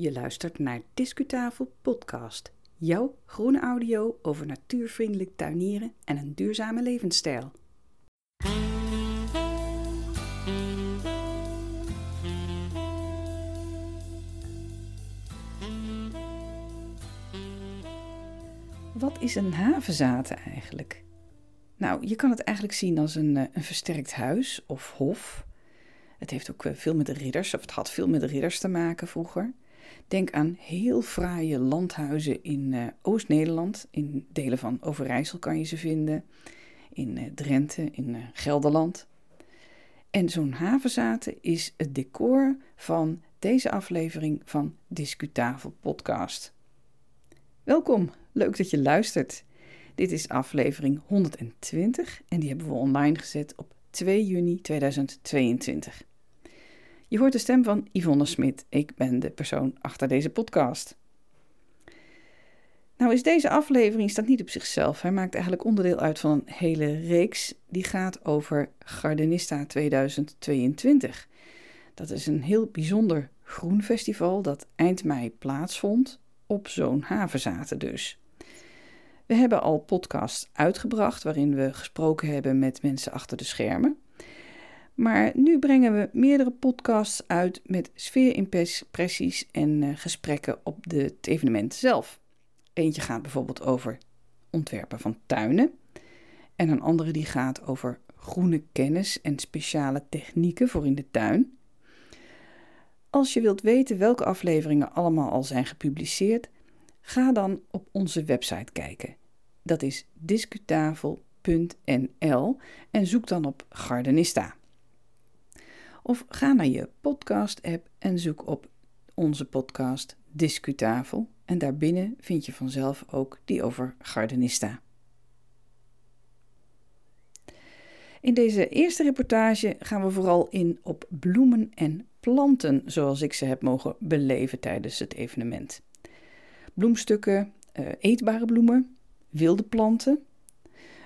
Je luistert naar Discutafel Podcast, jouw groene audio over natuurvriendelijk tuinieren en een duurzame levensstijl. Wat is een havenzaten eigenlijk? Nou, je kan het eigenlijk zien als een, eh, een versterkt huis of hof. Het heeft ook eh, veel met de ridders, of het had veel met de ridders te maken vroeger. Denk aan heel fraaie landhuizen in uh, Oost-Nederland. In delen van Overijssel kan je ze vinden. In Drenthe, in Gelderland. En zo'n havenzaten is het decor van deze aflevering van Discutafel Podcast. Welkom, leuk dat je luistert. Dit is aflevering 120 en die hebben we online gezet op 2 juni 2022. Je hoort de stem van Yvonne Smit. Ik ben de persoon achter deze podcast. Nou is deze aflevering staat niet op zichzelf. Hij maakt eigenlijk onderdeel uit van een hele reeks die gaat over Gardenista 2022. Dat is een heel bijzonder groen festival dat eind mei plaatsvond op zo'n havenzaten dus. We hebben al podcasts uitgebracht waarin we gesproken hebben met mensen achter de schermen. Maar nu brengen we meerdere podcasts uit met sfeerimpressies en uh, gesprekken op de, het evenement zelf. Eentje gaat bijvoorbeeld over ontwerpen van tuinen. En een andere die gaat over groene kennis en speciale technieken voor in de tuin. Als je wilt weten welke afleveringen allemaal al zijn gepubliceerd, ga dan op onze website kijken. Dat is discutafel.nl en zoek dan op Gardenista. Of ga naar je podcast-app en zoek op onze podcast Discutafel. En daarbinnen vind je vanzelf ook die over Gardenista. In deze eerste reportage gaan we vooral in op bloemen en planten zoals ik ze heb mogen beleven tijdens het evenement. Bloemstukken, eh, eetbare bloemen, wilde planten,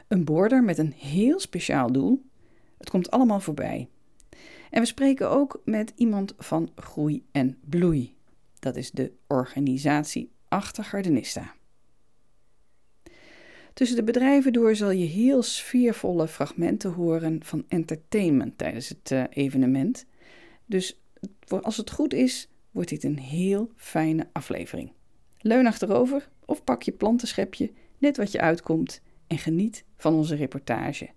een border met een heel speciaal doel. Het komt allemaal voorbij. En we spreken ook met iemand van Groei en Bloei. Dat is de organisatie achter Gardenista. Tussen de bedrijven door zal je heel sfeervolle fragmenten horen van entertainment tijdens het uh, evenement. Dus als het goed is, wordt dit een heel fijne aflevering. Leun achterover of pak je plantenschepje, net wat je uitkomt, en geniet van onze reportage.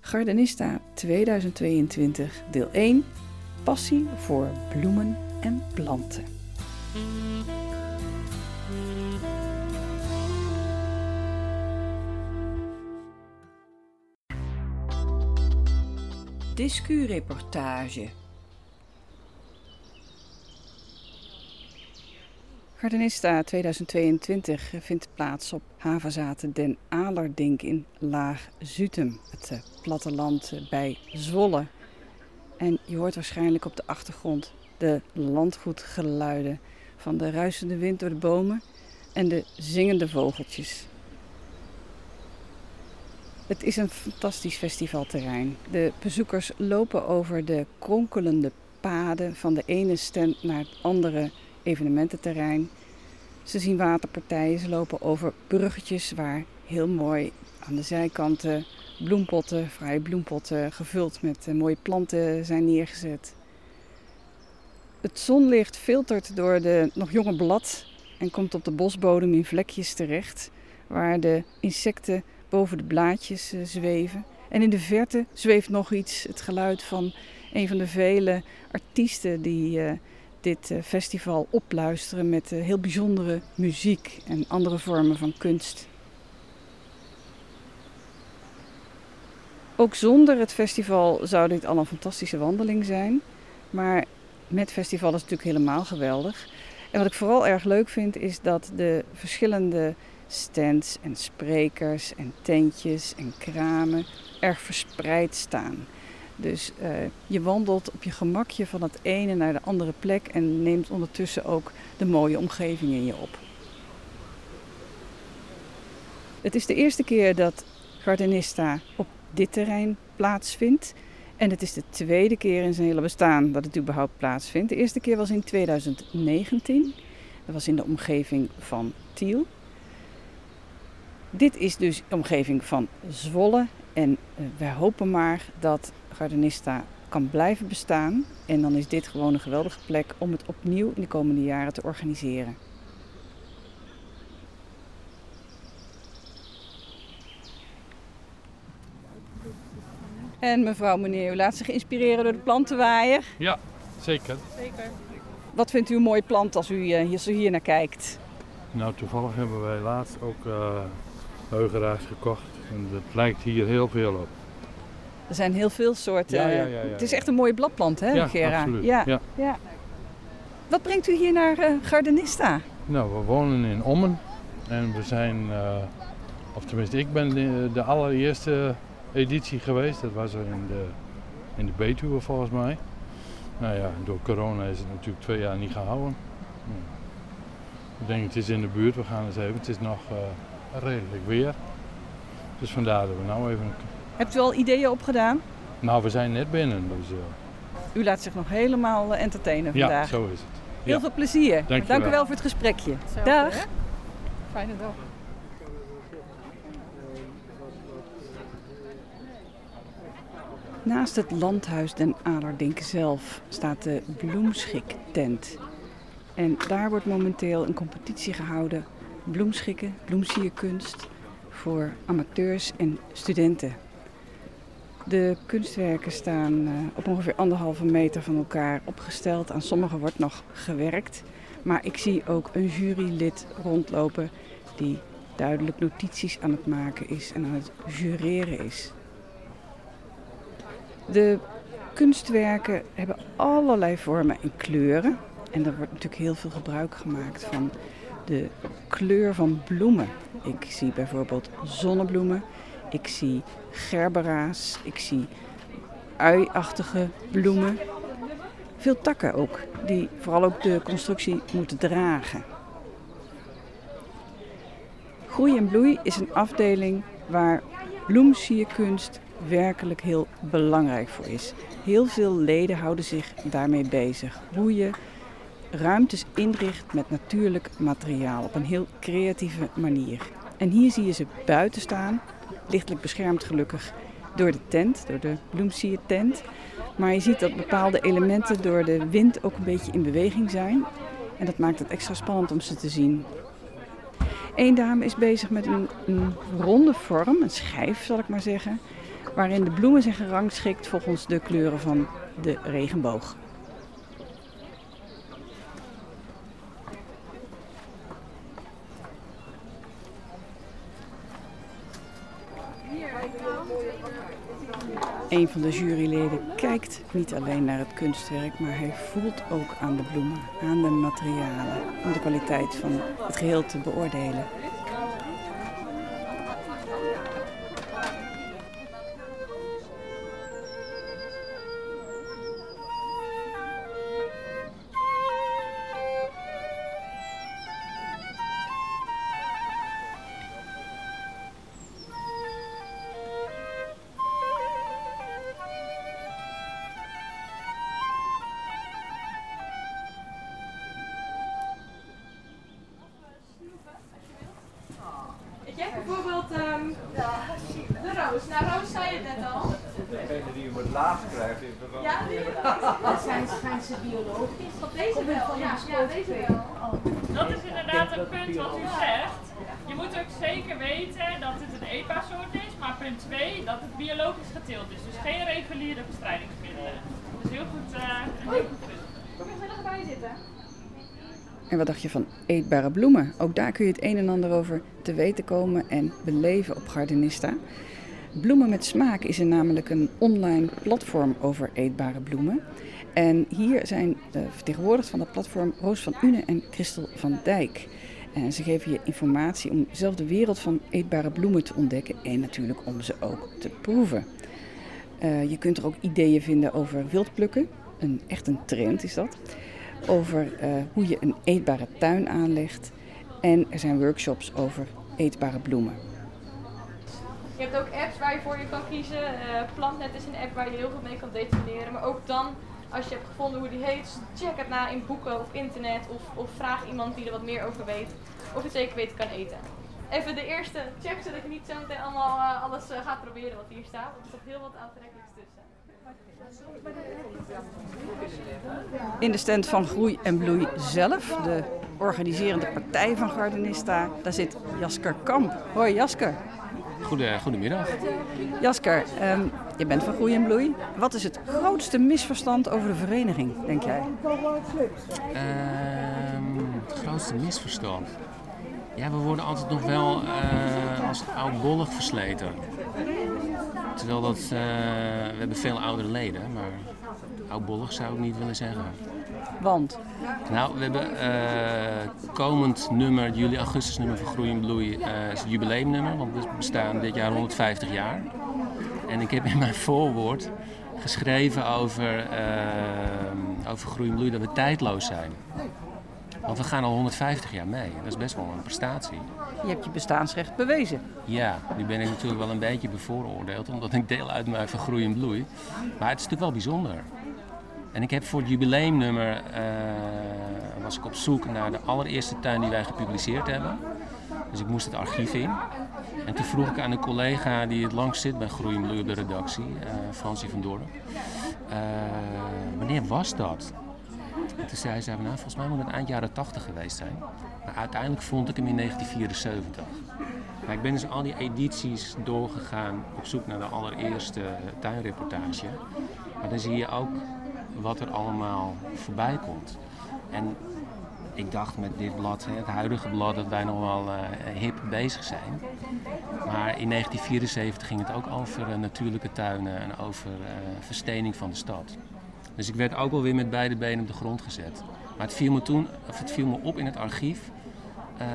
Gardenista 2022, deel 1: Passie voor bloemen en planten. Discu-reportage Gardenista 2022 vindt plaats op havenzaten Den Alerdink in Laag Zutem, het eh, platteland eh, bij Zwolle. En je hoort waarschijnlijk op de achtergrond de landgoedgeluiden van de ruisende wind door de bomen en de zingende vogeltjes. Het is een fantastisch festivalterrein. De bezoekers lopen over de kronkelende paden van de ene stand naar het andere evenemententerrein. Ze zien waterpartijen, ze lopen over bruggetjes waar heel mooi aan de zijkanten bloempotten, vrije bloempotten gevuld met eh, mooie planten zijn neergezet. Het zonlicht filtert door de nog jonge blad en komt op de bosbodem in vlekjes terecht, waar de insecten boven de blaadjes eh, zweven. En in de verte zweeft nog iets, het geluid van een van de vele artiesten die uh, dit eh, festival opluisteren met eh, heel bijzondere muziek en andere vormen van kunst. Ook zonder het festival zou dit al een fantastische wandeling zijn. Maar met festival is het natuurlijk helemaal geweldig. En wat ik vooral erg leuk vind is dat de verschillende stands en sprekers en tentjes en kramen erg verspreid staan. Dus uh, je wandelt op je gemakje van het ene naar de andere plek en neemt ondertussen ook de mooie omgeving in je op. Het is de eerste keer dat Gardenista op dit terrein plaatsvindt. En het is de tweede keer in zijn hele bestaan dat het überhaupt plaatsvindt. De eerste keer was in 2019. Dat was in de omgeving van Tiel. Dit is dus de omgeving van Zwolle. En uh, wij hopen maar dat Gardenista kan blijven bestaan. En dan is dit gewoon een geweldige plek om het opnieuw in de komende jaren te organiseren. En mevrouw, meneer, u laat zich inspireren door de plantenwaaier? Ja, zeker. Zeker. Wat vindt u een mooi plant als u uh, hier, zo hier naar kijkt? Nou, toevallig hebben wij laatst ook uh, heugeraars gekocht. En het lijkt hier heel veel op. Er zijn heel veel soorten. Ja, ja, ja, het is echt een mooie bladplant, hè, ja, Gera? Absoluut. Ja, ja. Wat brengt u hier naar uh, Gardenista? Nou, we wonen in Ommen. En we zijn, of tenminste, ik ben de, de allereerste editie geweest. Dat was er in de, in de Betuwe volgens mij. Nou ja, door corona is het natuurlijk twee jaar niet gehouden. Ik denk het is in de buurt, we gaan eens even. Het is nog uh, redelijk weer. Dus vandaar dat we nou even... Hebt u al ideeën opgedaan? Nou, we zijn net binnen. Dus, uh... U laat zich nog helemaal entertainen vandaag. Ja, zo is het. Heel ja. veel plezier. Dank, Dank u wel voor het gesprekje. Dag. Fijne dag. Naast het landhuis Den Alerdink zelf staat de bloemschiktent. En daar wordt momenteel een competitie gehouden. Bloemschikken, bloemsierkunst voor amateurs en studenten. De kunstwerken staan op ongeveer anderhalve meter van elkaar opgesteld. Aan sommige wordt nog gewerkt. Maar ik zie ook een jurylid rondlopen die duidelijk notities aan het maken is en aan het jureren is. De kunstwerken hebben allerlei vormen en kleuren. En er wordt natuurlijk heel veel gebruik gemaakt van de kleur van bloemen. Ik zie bijvoorbeeld zonnebloemen, ik zie gerbera's, ik zie uiachtige bloemen. Veel takken ook, die vooral ook de constructie moeten dragen. Groei en bloei is een afdeling waar bloemsierkunst werkelijk heel belangrijk voor is. Heel veel leden houden zich daarmee bezig. Hoe je ruimtes inricht met natuurlijk materiaal op een heel creatieve manier. En hier zie je ze buiten staan, lichtelijk beschermd gelukkig door de tent, door de bloemsiertent. Maar je ziet dat bepaalde elementen door de wind ook een beetje in beweging zijn. En dat maakt het extra spannend om ze te zien. Eén dame is bezig met een, een ronde vorm, een schijf zal ik maar zeggen waarin de bloemen zijn gerangschikt volgens de kleuren van de regenboog. Een van de juryleden kijkt niet alleen naar het kunstwerk, maar hij voelt ook aan de bloemen, aan de materialen, om de kwaliteit van het geheel te beoordelen. zijn, zijn ze biologisch? Op deze wel, ja, ja, deze wel. Dat is inderdaad een punt wat u zegt. Je moet ook zeker weten dat het een EPA-soort is, maar punt 2 dat het biologisch geteeld is. Dus geen reguliere bestrijdingsmiddelen. Dus heel goed, uh, een heel goed punt. Kom je gezellig bij zitten? En wat dacht je van eetbare bloemen? Ook daar kun je het een en ander over te weten komen en beleven op Gardenista. Bloemen met Smaak is er namelijk een online platform over eetbare bloemen. En hier zijn de vertegenwoordigd van dat platform Roos van Une en Christel van Dijk. En ze geven je informatie om zelf de wereld van eetbare bloemen te ontdekken en natuurlijk om ze ook te proeven. Uh, je kunt er ook ideeën vinden over wildplukken. Een, echt een trend is dat over uh, hoe je een eetbare tuin aanlegt. En er zijn workshops over eetbare bloemen. Je hebt ook apps waar je voor je kan kiezen. Eh, Plantnet is een app waar je heel veel mee kan detailleren. Maar ook dan, als je hebt gevonden hoe die heet, check het na in boeken of internet. Of, of vraag iemand die er wat meer over weet. Of het zeker weten kan eten. Even de eerste check, zodat je niet zo meteen allemaal eh, alles eh, gaat proberen wat hier staat. Want er staat heel wat aantrekkelijks tussen. In de stand van Groei en Bloei zelf, de organiserende partij van Gardenista, daar zit Jasker Kamp. Hoi Jasker. Goede, goedemiddag. Jasker, ehm, je bent van Groei en Bloei. Wat is het grootste misverstand over de vereniging, denk jij? Ehm, het grootste misverstand. Ja, we worden altijd nog wel eh, als oudbollig versleten. Terwijl dat, eh, we hebben veel oudere leden, maar oudbollig zou ik niet willen zeggen. Want Nou, we hebben eh, komend nummer, het juli-augustus nummer van Groei en Bloei, eh, is het jubileumnummer. Want we bestaan dit jaar 150 jaar. En ik heb in mijn voorwoord geschreven over, over Groei en Bloei dat we tijdloos zijn. Want we gaan al 150 jaar mee. Dat is best wel een prestatie. Je hebt je bestaansrecht bewezen. Ja, nu ben ik natuurlijk wel een beetje bevooroordeeld, omdat ik deel uitmaak van Groei en Bloei. Maar het is natuurlijk wel bijzonder. En ik heb voor het jubileumnummer, eh, was ik op zoek naar de allereerste tuin die wij gepubliceerd hebben. Dus ik moest het archief in. En toen vroeg ik aan een collega die het langst zit bij Groei en Bloei op de redactie, eh Fransie van Dorp. eh, wanneer was dat? En toen zei ze, nou, volgens mij moet het eind jaren 80 geweest zijn. Maar uiteindelijk vond ik hem in 1974. Maar ik ben dus al die edities doorgegaan op zoek naar de allereerste tuinreportage. Maar dan zie je ook wat er allemaal voorbij komt. En ik dacht met dit blad, het huidige blad, dat wij nog wel eh, hip bezig zijn. Maar in 1974 ging het ook over eh, natuurlijke tuinen en over eh, verstening van de stad. Dus ik werd ook wel weer met beide benen op de grond gezet. Maar het viel me toen, of het viel me op in het archief eh,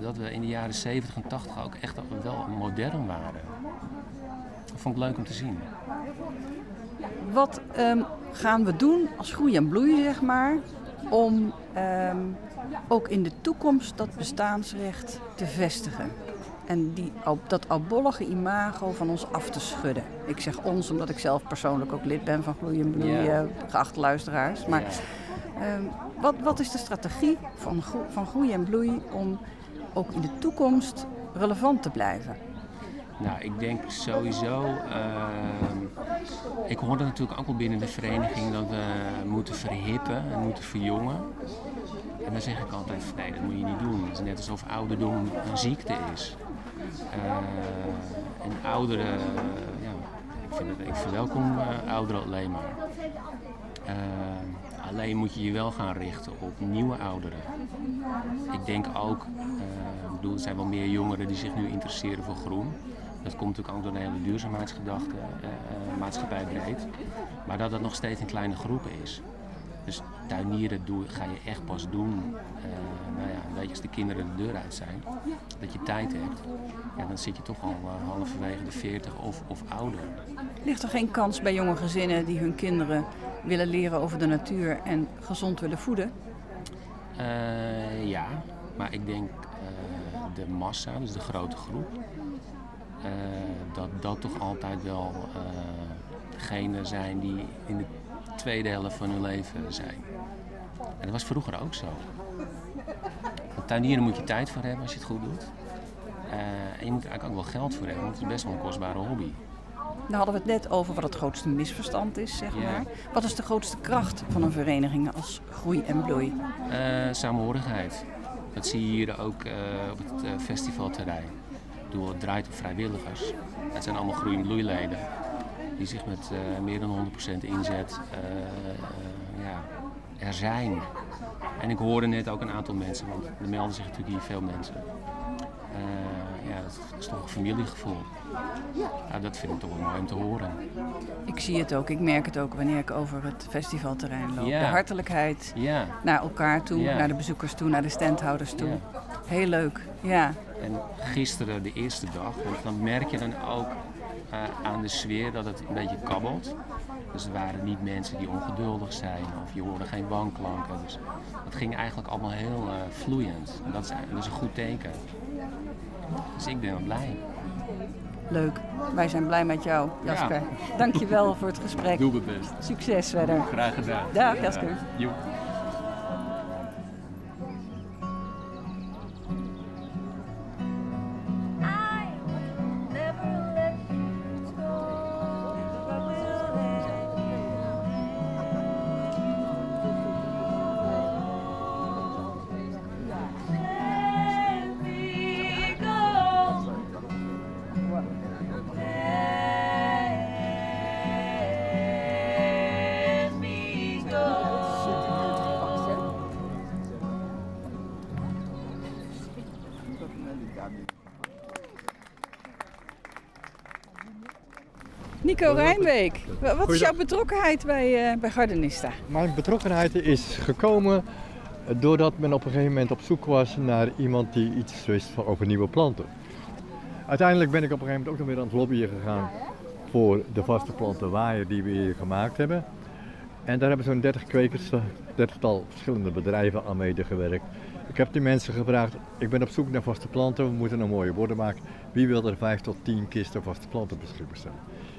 dat we in de jaren 70 en 80 ook echt wel modern waren. Dat vond ik leuk om te zien. Wat ehm, gaan we doen als Groei en Bloei, zeg maar, om ehm, ook in de toekomst dat bestaansrecht te vestigen? En die, dat oudbollige imago van ons af te schudden. Ik zeg ons omdat ik zelf persoonlijk ook lid ben van Groei en Bloei, Ja. geachte luisteraars. Maar ehm, wat, wat is de strategie van, van Groei en Bloei om ook in de toekomst relevant te blijven? Nou, ik denk sowieso. ehm, ik hoorde natuurlijk ook wel binnen de vereniging dat we moeten verhippen en moeten verjongen. En dan zeg ik altijd: nee, dat moet je niet doen. Het is net alsof ouderdom een ziekte is. Eh, en ouderen, eh, ja, ik, vind het, ik verwelkom eh, ouderen alleen maar. Alleen moet je je wel gaan richten op nieuwe ouderen. Ik denk ook, ik bedoel, er zijn wel meer jongeren die zich nu interesseren voor groen. Dat komt natuurlijk ook door de hele duurzaamheidsgedachte, maatschappij breed. Maar dat het nog steeds een kleine groep is. Tuinieren doe, ga je echt pas doen, eh, nou ja, een beetje als de kinderen de deur uit zijn. Dat je tijd hebt. Ja, dan zit je toch al eh, halverwege de 40 of, of ouder. Ligt er geen kans bij jonge gezinnen die hun kinderen willen leren over de natuur en gezond willen voeden? Eh, ja, maar ik denk de massa, dus de grote groep, dat dat toch altijd wel degenen zijn die in de tweede helft van hun leven zijn. En dat was vroeger ook zo. Want tuinieren moet je tijd voor hebben als je het goed doet. Eh, en je moet er eigenlijk ook wel geld voor hebben, want het is best wel een kostbare hobby. Daar hadden we het net over wat het grootste misverstand is, zeg maar. Wat is de grootste kracht van een vereniging als groei en bloei? Eh, samenhorigheid. Dat zie je hier ook eh, op het festivalterrein. Ik bedoel, het draait op vrijwilligers. Het zijn allemaal groei- en bloeileden. Die zich met eh, meer dan 100% inzet eh, eh, ja, er zijn. En ik hoorde net ook een aantal mensen, want er melden zich natuurlijk hier veel mensen. Ja, dat is toch een familiegevoel. Ja, dat vind ik toch wel mooi om te horen. Ik zie het ook, ik merk het ook wanneer ik over het festivalterrein loop. Ja. De hartelijkheid Ja, naar elkaar toe, naar de bezoekers toe, naar de standhouders toe. Heel leuk, ja. En gisteren, de eerste dag, want dan merk je dan ook aan de sfeer dat het een beetje kabbelt. Dus er waren niet mensen die ongeduldig zijn of je hoorde geen wanklanken. Dus het ging eigenlijk allemaal heel eh, vloeiend. En dat is, dat is een goed teken. Dus ik ben wel blij. Leuk. Wij zijn blij met jou, Jasper. Dank je wel voor het gesprek. Doe mijn best. Succes verder. Graag gedaan. Dag, Jasper. Jo. Nico Rijnbeek, wa- wat is jouw betrokkenheid bij, eh bij Gardenista? Mijn betrokkenheid is gekomen doordat men op een gegeven moment op zoek was naar iemand die iets wist over nieuwe planten. Uiteindelijk ben ik op een gegeven moment ook nog weer aan het lobbyen gegaan voor de vaste plantenwaaier die we hier gemaakt hebben. En daar hebben zo'n 30 kwekers, eh, 30-tal verschillende bedrijven aan medegewerkt. Ik heb die mensen gevraagd, ik ben op zoek naar vaste planten, we moeten een mooie borden maken. Wie wil er 5 tot 10 kisten vaste planten beschikbaar stellen?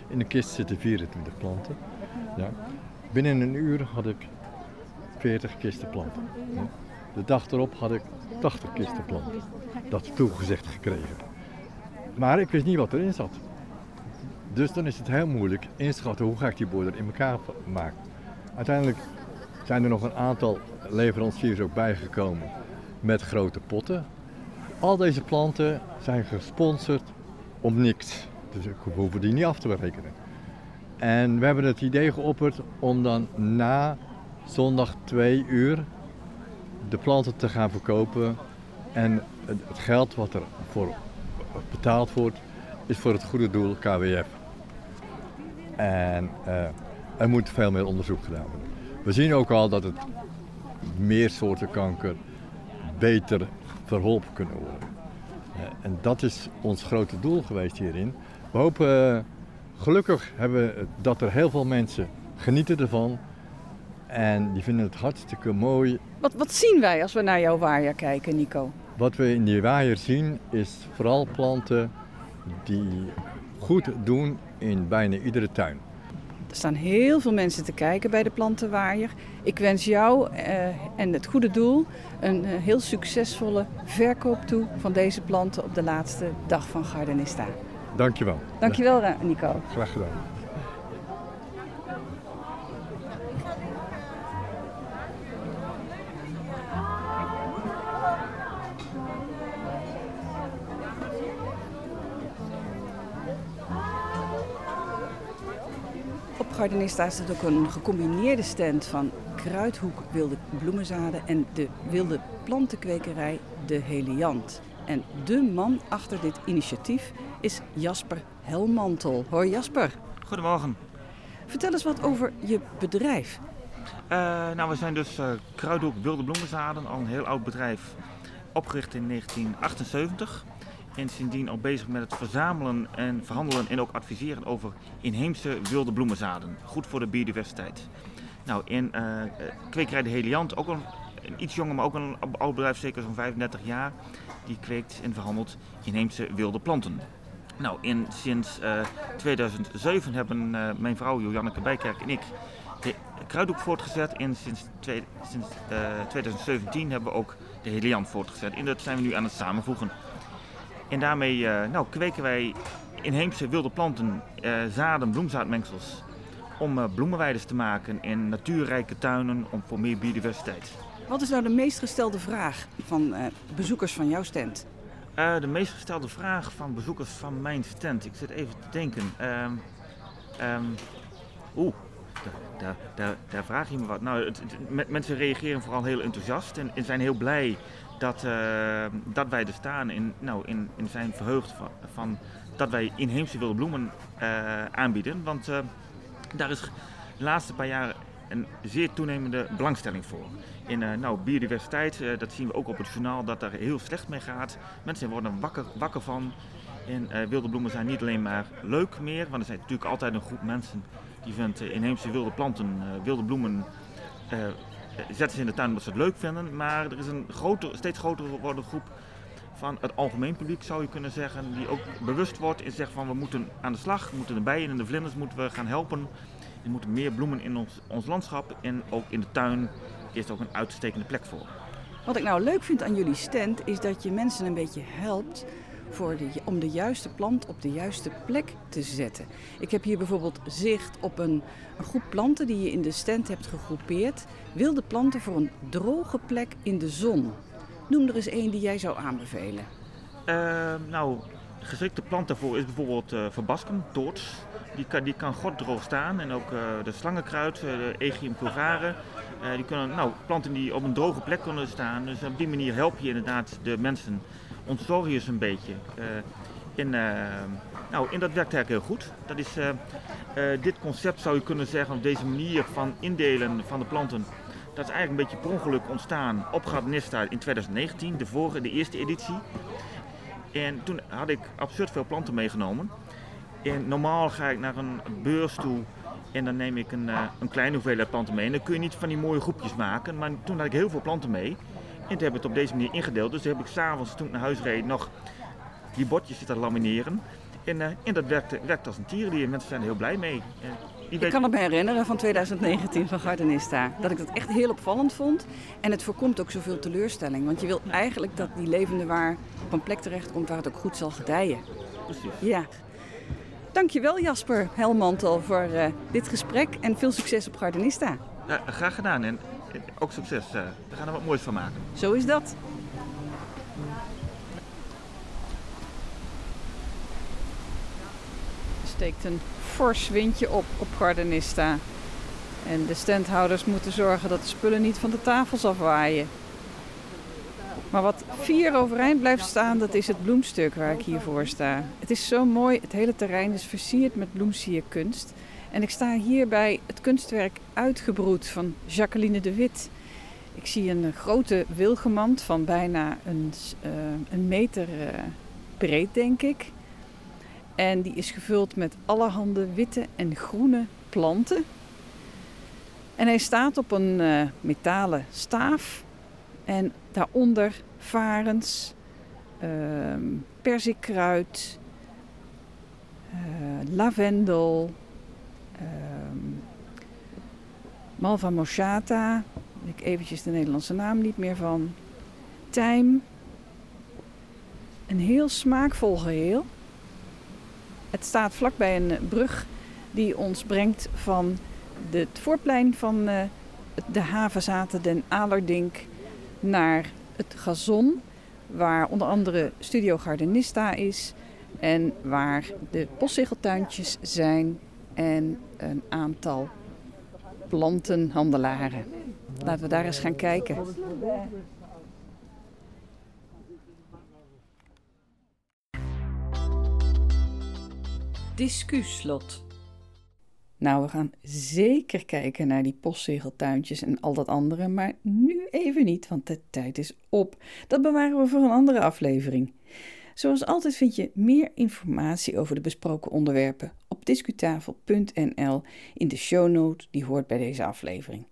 In de kist zitten 24 planten. Ja. Binnen een uur had ik 40 kisten planten. De dag erop had ik 80 kisten planten. Dat toegezegd gekregen. Maar ik wist niet wat erin zat. Dus dan is het heel moeilijk inschatten hoe ga ik die border in elkaar maken. Uiteindelijk zijn er nog een aantal leveranciers ook bijgekomen met grote potten. Al deze planten zijn gesponsord om niks. Dus ik hoeven die niet af te berekenen. En we hebben het idee geopperd om dan na zondag 2 uur de planten te gaan verkopen. En het het geld wat er voor betaald wordt, is voor het goede doel KWF. En eh, er moet veel meer onderzoek gedaan worden. We zien ook al dat het meer soorten kanker beter verholpen kunnen worden. Eh, en dat is ons grote doel geweest hierin. We hopen, eh, gelukkig hebben we dat er heel veel mensen genieten ervan. En die vinden het hartstikke mooi. Wat, wat zien wij als we naar jouw waaier kijken, Nico? Wat we in die waaier zien is vooral planten die goed doen in bijna iedere tuin. Er staan heel veel mensen te kijken bij de plantenwaaier. Ik wens jou eh, en het goede doel een eh, heel succesvolle verkoop toe van deze planten op de laatste dag van Gardenista. Dankjewel. Dankjewel, Ra- Nico. Graag gedaan. Op Gardenista is er ook een gecombineerde stand van Kruidhoek Wilde Bloemenzaden en de wilde plantenkwekerij De Heliant. En de man achter dit initiatief is Jasper Helmantel. Hoi Jasper, Goedemorgen. vertel eens wat over je bedrijf. Eh, nou, we zijn dus eh Kruidhoek Wilde Bloemenzaden, al een heel oud bedrijf, opgericht in 1978. En sindsdien al bezig met het verzamelen en verhandelen en ook adviseren over inheemse wilde bloemenzaden. Goed voor de biodiversiteit. Nou, in eh, eh, kwekerij De Heliant, ook een, een iets jonger, maar ook een oud bedrijf, zeker zo'n 35 jaar. Die kweekt en verhandelt inheemse wilde planten. Nou, in, sinds eh, 2007 hebben eh, mijn vrouw Joanneke Bijkerk en ik de Kruidhoek voortgezet. En sinds, sinds eh, 2017 hebben we ook de Heliant voortgezet. En dat zijn we nu aan het samenvoegen. En daarmee eh, nou, kweken wij inheemse wilde planten, eh, zaden, bloemzaadmengsels. Om eh, bloemenweiden te maken in natuurrijke tuinen om voor meer biodiversiteit. Wat is nou de meest gestelde vraag van eh, bezoekers van jouw stand? Eh, de meest gestelde vraag van bezoekers van mijn stand. Ik zit even te denken. Ehm ehm, Oeh, daar, daar, daar, vraag je me wat. Nou, mensen reageren vooral heel enthousiast en, en zijn heel blij dat, eh, dat wij er staan. En, nou, en, en zijn verheugd van, van dat wij inheemse wilde bloemen eh, aanbieden. Want daar is de laatste paar jaar een zeer toenemende belangstelling voor. In eh, nou, biodiversiteit, eh, dat zien we ook op het journaal, dat daar heel slecht mee gaat. Mensen worden er wakker, wakker van. En eh, wilde bloemen zijn niet alleen maar leuk meer, want er zijn natuurlijk altijd een groep mensen die vindt inheemse wilde planten, wilde bloemen, zetten ze in de tuin omdat ze het leuk vinden. Maar er is een groter, steeds groter groep van het algemeen publiek, zou je kunnen zeggen, die ook bewust wordt en zegt van we moeten aan de slag, we moeten de bijen en de vlinders moeten we gaan helpen. Er moeten meer bloemen in ons, ons landschap en ook in de tuin is er ook een uitstekende plek voor. Wat ik nou leuk vind aan jullie stand is dat je mensen een beetje helpt voor de, om de juiste plant op de juiste plek te zetten. Ik heb hier bijvoorbeeld zicht op een, een groep planten die je in de stand hebt gegroepeerd. Wilde planten voor een droge plek in de zon. Noem er eens één die jij zou aanbevelen. Uh, nou, geschikte plant daarvoor is bijvoorbeeld uh, verbaskum, toorts. Die kan, die kan droog staan. En ook uh, de slangenkruid, de Aegium pulgare. die kunnen, nou, planten die op een droge plek kunnen staan. Dus op die manier help je inderdaad de mensen. Ontzorg je ze een beetje. in, nou, in dat werkt eigenlijk heel goed. Dat is, dit concept zou je kunnen zeggen op deze manier van indelen van de planten dat is eigenlijk een beetje per ongeluk ontstaan op Gardenista in 2019, de vorige, de eerste editie. En toen had ik absurd veel planten meegenomen. En normaal ga ik naar een beurs toe en dan neem ik een, uh, een kleine hoeveelheid planten mee. En dan kun je niet van die mooie groepjes maken. Maar toen had ik heel veel planten mee. En toen heb ik het op deze manier ingedeeld. Dus toen heb ik s'avonds, toen ik naar huis reed, nog die bordjes zitten lamineren. En, uh, en dat werkt, werkt als een tierenlier. Mensen zijn er heel blij mee. Ik kan het me herinneren van 2019 van Gardenista. Dat ik dat echt heel opvallend vond. En het voorkomt ook zoveel teleurstelling. Want je wil eigenlijk dat die levende waar op een plek terechtkomt waar het ook goed zal gedijen. Precies. Ja. Dankjewel Jasper Helmantel voor uh, dit gesprek en veel succes op Gardenista. Ja, graag gedaan en ook succes. Uh, we gaan er wat moois van maken. Zo is dat. steekt een fors windje op op Gardenista. En de standhouders moeten zorgen dat de spullen niet van de tafels afwaaien. Maar wat vier overeind blijft staan, dat is het bloemstuk waar ik hier voor sta. Het is zo mooi, het hele terrein is versierd met bloemsierkunst. En ik sta hier bij het kunstwerk Uitgebroed van Jacqueline de Wit. Ik zie een grote wilgemand van bijna een, uh, een meter uh, breed, denk ik. En die is gevuld met allerhande witte en groene planten. En hij staat op een uh, metalen staaf. En daaronder varens, uh, uh, lavendel, malva moschata. Ik eventjes de Nederlandse naam niet meer van. Tijm. Een heel smaakvol geheel. Het staat vlakbij een brug die ons brengt van het voorplein van uh, de havenzaten Den Alerdink naar het gazon, waar onder andere Studio Gardenista is en waar de postzegeltuintjes zijn en een aantal plantenhandelaren. Laten we daar eens gaan kijken. discuslot. Nou, we gaan zeker kijken naar die postzegeltuintjes en al dat andere, maar nu even niet, want de tijd is op. Dat bewaren we voor een andere aflevering. Zoals altijd vind je meer informatie over de besproken onderwerpen op discutafel.nl in de shownote die hoort bij deze aflevering.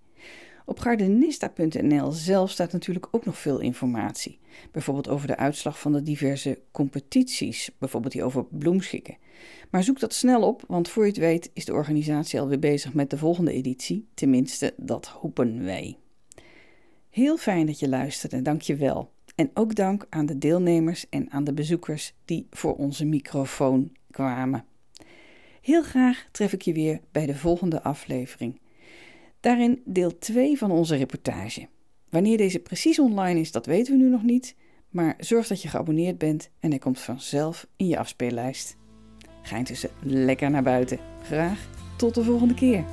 Op gardenista.nl zelf staat natuurlijk ook nog veel informatie. Bijvoorbeeld over de uitslag van de diverse competities, bijvoorbeeld die over bloemschikken. Maar zoek dat snel op, want voor je het weet is de organisatie alweer bezig met de volgende editie. Tenminste, dat hopen wij. Heel fijn dat je luisterde, dank je wel. En ook dank aan de deelnemers en aan de bezoekers die voor onze microfoon kwamen. Heel graag tref ik je weer bij de volgende aflevering. Daarin deel 2 van onze reportage. Wanneer deze precies online is, dat weten we nu nog niet, maar zorg dat je geabonneerd bent en hij komt vanzelf in je afspeellijst. Ga intussen lekker naar buiten. Graag tot de volgende keer.